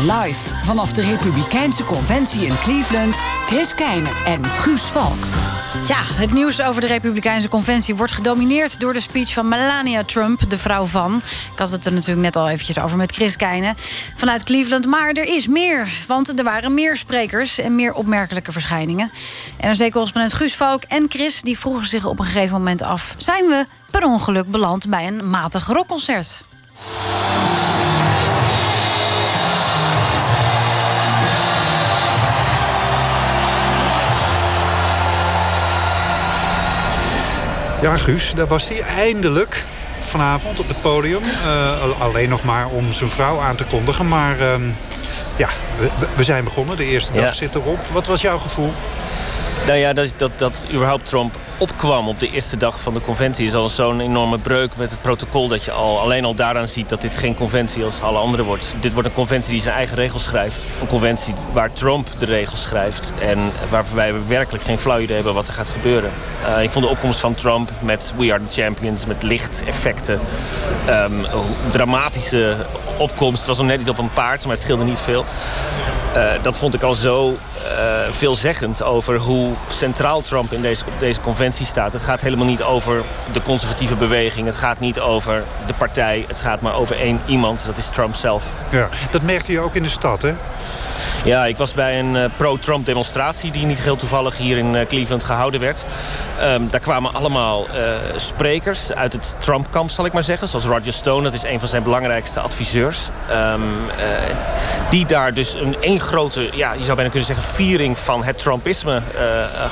Live vanaf de Republikeinse Conventie in Cleveland, Chris Keijnen en Guus Valk. Ja, het nieuws over de Republikeinse Conventie wordt gedomineerd door de speech van Melania Trump, de vrouw van. Ik had het er natuurlijk net al eventjes over met Chris Keijnen vanuit Cleveland. Maar er is meer, want er waren meer sprekers en meer opmerkelijke verschijningen. En zeker correspondent Guus Valk en Chris die vroegen zich op een gegeven moment af: zijn we per ongeluk beland bij een matig rockconcert? Ja, Guus, daar was hij eindelijk vanavond op het podium. Uh, alleen nog maar om zijn vrouw aan te kondigen. Maar uh, ja, we, we, zijn begonnen. De eerste dag zit erop. Wat was jouw gevoel? Nou ja, dat, dat, dat überhaupt Trump opkwam op de eerste dag van de conventie... is al zo'n enorme breuk met het protocol... dat je al, alleen al daaraan ziet dat dit geen conventie als alle andere wordt. Dit wordt een conventie die zijn eigen regels schrijft. Een conventie waar Trump de regels schrijft... en waarbij we werkelijk geen flauw idee hebben wat er gaat gebeuren. Uh, ik vond de opkomst van Trump met We Are The Champions... met lichteffecten, um, dramatische opkomst. Het was nog net niet op een paard, maar het scheelde niet veel. Uh, dat vond ik al zo uh, veelzeggend over hoe centraal Trump in deze, deze conventie staat. Het gaat helemaal niet over de conservatieve beweging. Het gaat niet over de partij. Het gaat maar over één iemand. Dat is Trump zelf. Ja, dat merkte je ook in de stad, hè? Ja, ik was bij een uh, pro-Trump demonstratie... die niet heel toevallig hier in Cleveland gehouden werd. Um, daar kwamen allemaal sprekers uit het Trump-kamp, zal ik maar zeggen. Zoals Roger Stone, dat is een van zijn belangrijkste adviseurs. Um, die daar dus een één grote, ja, je zou bijna kunnen zeggen... viering van het Trumpisme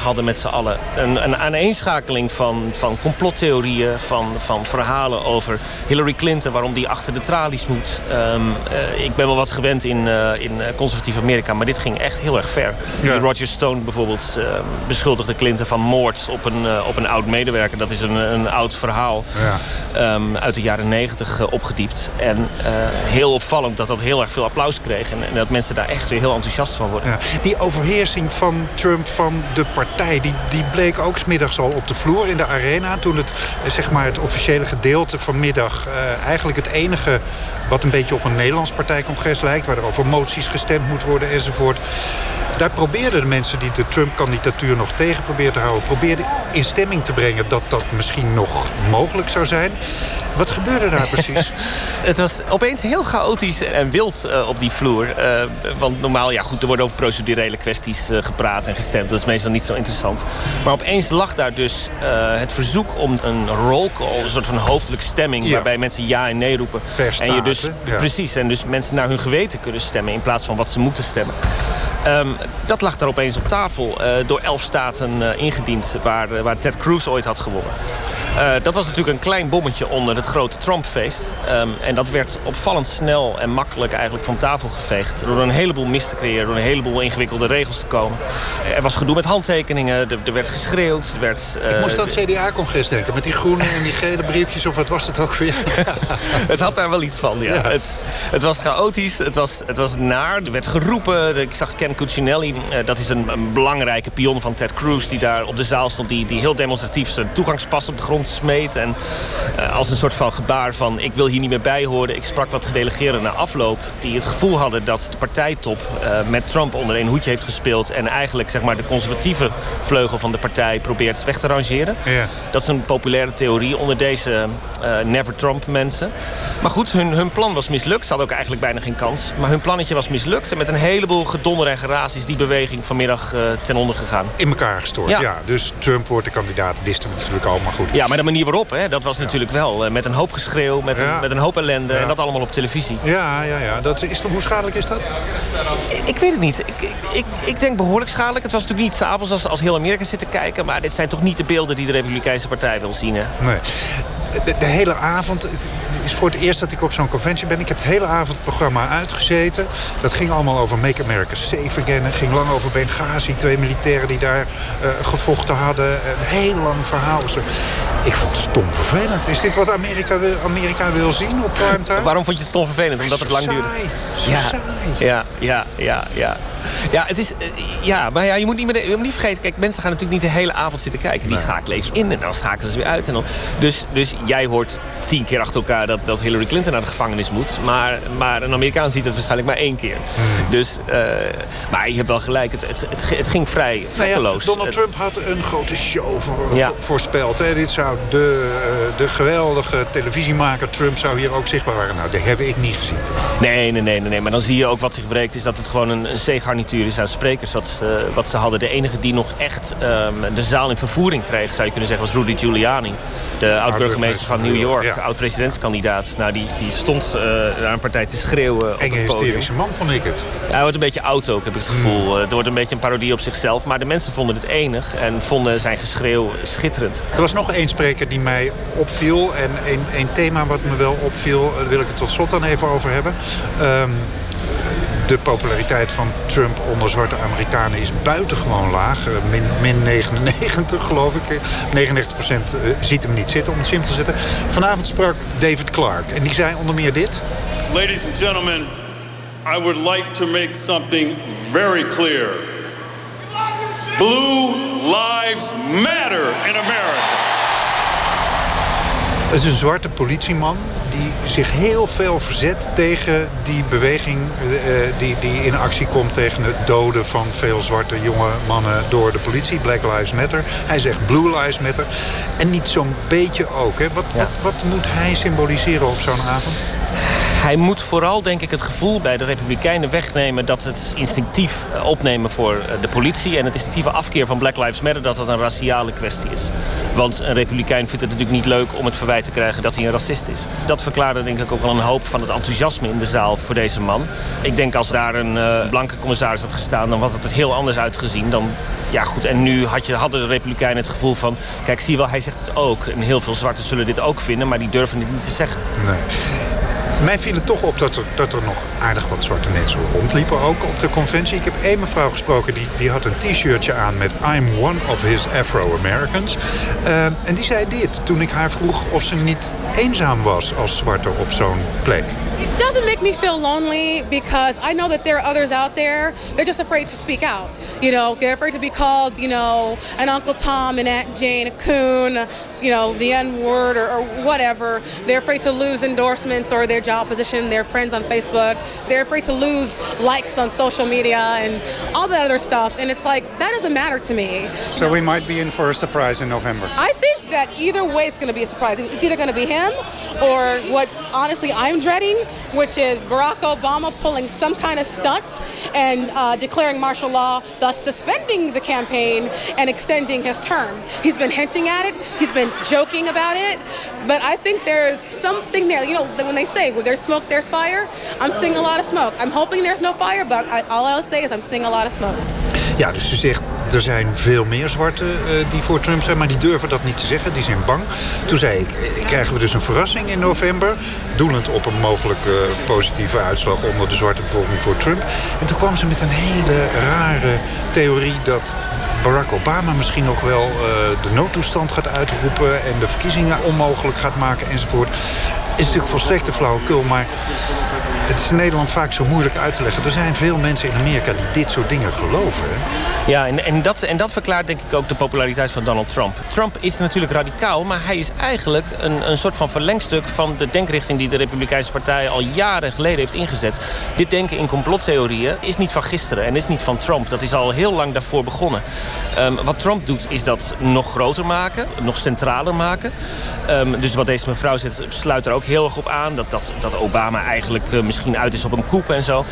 hadden met z'n allen. Een, een aaneenschakeling van, van complottheorieën, van, van verhalen over Hillary Clinton... waarom die achter de tralies moet. Um, ik ben wel wat gewend in, in conservatieve Amerika. Maar dit ging echt heel erg ver. Ja. Roger Stone bijvoorbeeld uh, beschuldigde Clinton van moord op een, op een oud medewerker. Dat is een, een oud verhaal ja. um, uit de jaren negentig opgediept. En heel opvallend dat dat heel erg veel applaus kreeg. En, en, dat mensen daar echt weer heel enthousiast van worden. Die overheersing van Trump van de partij... Die, die bleek ook smiddags al op de vloer in de arena. Toen het, zeg maar, het officiële gedeelte vanmiddag... eigenlijk het enige wat een beetje op een Nederlands partijcongres lijkt... waar er over moties gestemd moet worden enzovoort. Daar probeerden de mensen die de Trump-kandidatuur nog tegen probeerden te houden... probeerden in stemming te brengen dat dat misschien nog mogelijk zou zijn. Wat gebeurde daar precies? het was opeens heel chaotisch en wild uh, op die vloer. Uh, want normaal, ja goed, er wordt over procedurele kwesties uh, gepraat en gestemd. Dat is meestal niet zo interessant. Maar opeens lag daar dus het verzoek om een roll call... een soort van hoofdelijke stemming... Ja. waarbij mensen ja en nee roepen. en je dus. Precies, en dus mensen naar hun geweten kunnen stemmen... in plaats van wat ze moeten stemmen. Um, dat lag daar opeens op tafel door elf staten ingediend... Waar, waar Ted Cruz ooit had gewonnen. Dat was natuurlijk een klein bommetje onder het grote Trumpfeest. Um, en dat werd opvallend snel en makkelijk eigenlijk van tafel geveegd. Door een heleboel mis te creëren, door een heleboel ingewikkelde regels te komen. Er was gedoe met handtekeningen, er, er werd geschreeuwd. Er werd, uh, Ik moest aan het CDA-congres denken, met die groene en die gele briefjes. Of wat was het ook weer? het had daar wel iets van, ja. ja. Het, het, was chaotisch, het was, het was naar. Er werd geroepen. Ik zag Ken Cuccinelli, uh, dat is een, een, belangrijke pion van Ted Cruz... die daar op de zaal stond, die, die heel demonstratief zijn toegangspas op de grond smeet. En uh, als een soort van gebaar van ik wil hier niet meer bij horen. Ik sprak wat gedelegeerden na afloop die het gevoel hadden dat de partijtop uh, met Trump onder één hoedje heeft gespeeld. En eigenlijk zeg maar, de conservatieve vleugel van de partij probeert weg te rangeren. Ja. Dat is een populaire theorie onder deze uh, Never Trump mensen. Maar goed, hun, hun plan was mislukt. Ze hadden ook eigenlijk bijna geen kans. Maar hun plannetje was mislukt. En met een heleboel gedonder en geraas is die beweging vanmiddag ten onder gegaan. In elkaar gestort, ja. ja. Dus Trump wordt de kandidaat, wisten we natuurlijk al, maar goed. Ja, maar de manier waarop, hè, dat was natuurlijk wel. met een hoop geschreeuw, met, een, met een hoop ellende. En dat allemaal op televisie. Ja, ja, ja. Dat is, hoe schadelijk is dat? Ik weet het niet. Ik, ik, ik, ik denk behoorlijk schadelijk. Het was natuurlijk niet s'avonds als, als heel Amerika zit te kijken. Maar dit zijn toch niet de beelden die de Republikeinse Partij wil zien. Hè? Nee. De, de, hele avond, het is voor het eerst dat ik op zo'n conventie ben. Ik heb het hele avond het programma uitgezeten. Dat ging allemaal over Make America Safe Again. Het ging lang over Benghazi, twee militairen die daar uh, gevochten hadden. Een heel lang verhaal. Ik vond het stom vervelend. Is dit wat Amerika wil, Amerika wil zien op primetime? Waarom vond je het stom vervelend? Omdat het lang duurde. Ja, ja, ja, ja, ja. Ja, het is, eh, ja maar ja, je, moet niet meer, je moet niet vergeten... Kijk, mensen gaan natuurlijk niet de hele avond zitten kijken. Die schakelen even in en dan schakelen ze weer uit. En dan, dus, dus jij hoort tien keer achter elkaar dat, dat Hillary Clinton naar de gevangenis moet. Maar, maar een Amerikaan ziet het waarschijnlijk maar één keer. Hmm. Dus, uh, maar je hebt wel gelijk, het, het, het, het ging vrij nou vlekkeloos. Donald Trump had een grote show voor, ja. voorspeld. Hè? Dit zou de, uh, de geweldige televisiemaker Trump zou hier ook zichtbaar waren. Nou, dat heb ik niet gezien. Nee, nee, nee, nee. Maar dan zie je ook wat zich breekt. Is dat het gewoon een, een C-garnituur sprekers. Wat ze, wat ze hadden. De enige die nog echt um, de zaal in vervoering kreeg, zou je kunnen zeggen, was Rudy Giuliani. De oud-burgemeester van New York. Ja. Oud-presidentskandidaat. Nou, die, die stond uh, naar een partij te schreeuwen. Enge hysterische man, vond ik het. Hij wordt een beetje oud ook, heb ik het gevoel. Mm. het wordt een beetje een parodie op zichzelf. Maar de mensen vonden het enig en vonden zijn geschreeuw schitterend. Er was nog één spreker die mij opviel. En een, een thema wat me wel opviel, daar wil ik het tot slot dan even over hebben. Um, de populariteit van Trump onder zwarte Amerikanen is buitengewoon laag. Min, min 99 geloof ik. 99 procent ziet hem niet zitten, om het simpel te zetten. Vanavond sprak David Clark en die zei onder meer dit. Ladies and gentlemen, I would like to make something very clear. Blue lives matter in America. Het is een zwarte politieman die zich heel veel verzet tegen die beweging uh, die, die in actie komt tegen het doden van veel zwarte jonge mannen door de politie. Black Lives Matter. Hij zegt Blue Lives Matter. En niet zo'n beetje ook. Hè? Wat, ja. wat, wat moet hij symboliseren op zo'n avond? Hij moet vooral, denk ik, het gevoel bij de Republikeinen wegnemen... dat het instinctief opnemen voor de politie... en het instinctieve afkeer van Black Lives Matter... dat dat een raciale kwestie is. Want een Republikein vindt het natuurlijk niet leuk om het verwijt te krijgen... dat hij een racist is. Dat verklaarde denk ik ook wel een hoop van het enthousiasme in de zaal voor deze man. Ik denk als daar een uh, blanke commissaris had gestaan... dan had het heel anders uitgezien dan... Ja, goed, en nu had je, hadden de Republikeinen het gevoel van... kijk, zie wel, hij zegt het ook. En heel veel zwarten zullen dit ook vinden... maar die durven het niet te zeggen. Nee. Mij viel het toch op dat er, dat er nog aardig wat zwarte mensen rondliepen ook op de conventie. Ik heb één mevrouw gesproken, die, die had een t-shirtje aan met I'm one of his Afro-Americans. Uh, en die zei dit toen ik haar vroeg of ze niet eenzaam was als zwarte op zo'n plek. It doesn't make me feel lonely because I know that there are others out there. They're just afraid to speak out. You know, they're afraid to be called, you know, an Uncle Tom, an Aunt Jane, a coon, you know, the N word or, or whatever. They're afraid to lose endorsements or their job position, their friends on Facebook. They're afraid to lose likes on social media and all that other stuff. And it's like, that doesn't matter to me. So we might be in for a surprise in November. I think that either way it's going to be a surprise. It's either going to be him or what honestly I'm dreading, which is Barack Obama pulling some kind of stunt and uh, declaring martial law, thus suspending the campaign and extending his term. He's been hinting at it. He's been joking about it. But I think there's something there. You know, when they say, where there's smoke, there's fire, I'm seeing a lot of smoke. I'm hoping there's no fire, but I, all I'll say is I'm seeing a lot of smoke. Ja, dus ze zegt, er zijn veel meer zwarten uh, die voor Trump zijn... maar die durven dat niet te zeggen, die zijn bang. Toen zei ik, krijgen we dus een verrassing in november... doelend op een mogelijke uh, positieve uitslag onder de zwarte bevolking voor Trump. En toen kwam ze met een hele rare theorie dat Barack Obama misschien nog wel de noodtoestand gaat uitroepen... en de verkiezingen onmogelijk gaat maken enzovoort. Is natuurlijk volstrekt de flauwekul, maar het is in Nederland vaak zo moeilijk uit te leggen. Er zijn veel mensen in Amerika die dit soort dingen geloven. Ja, en, en, dat, en dat verklaart denk ik ook de populariteit van Donald Trump. Trump is natuurlijk radicaal, maar hij is eigenlijk een, een soort van verlengstuk... van de denkrichting die de Republikeinse Partij al jaren geleden heeft ingezet. Dit denken in complottheorieën is niet van gisteren en is niet van Trump. Dat is al heel lang daarvoor begonnen. Um, wat Trump doet, is dat nog groter maken, nog centraler maken. Um, dus wat deze mevrouw zegt, sluit er ook heel erg op aan. Dat, dat, dat Obama eigenlijk uh, misschien uit is op een koep en zo.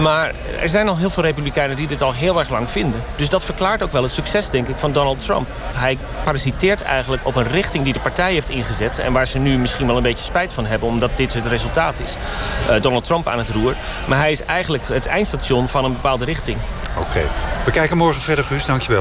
Maar er zijn al heel veel republikeinen die dit al heel erg lang vinden. Dus dat verklaart ook wel het succes, denk ik, van Donald Trump. Hij parasiteert eigenlijk op een richting die de partij heeft ingezet... en waar ze nu misschien wel een beetje spijt van hebben... omdat dit het resultaat is. Uh, Donald Trump aan het roer. Maar hij is eigenlijk het eindstation van een bepaalde richting. Oké. We kijken morgen verder, Guus. Dankjewel.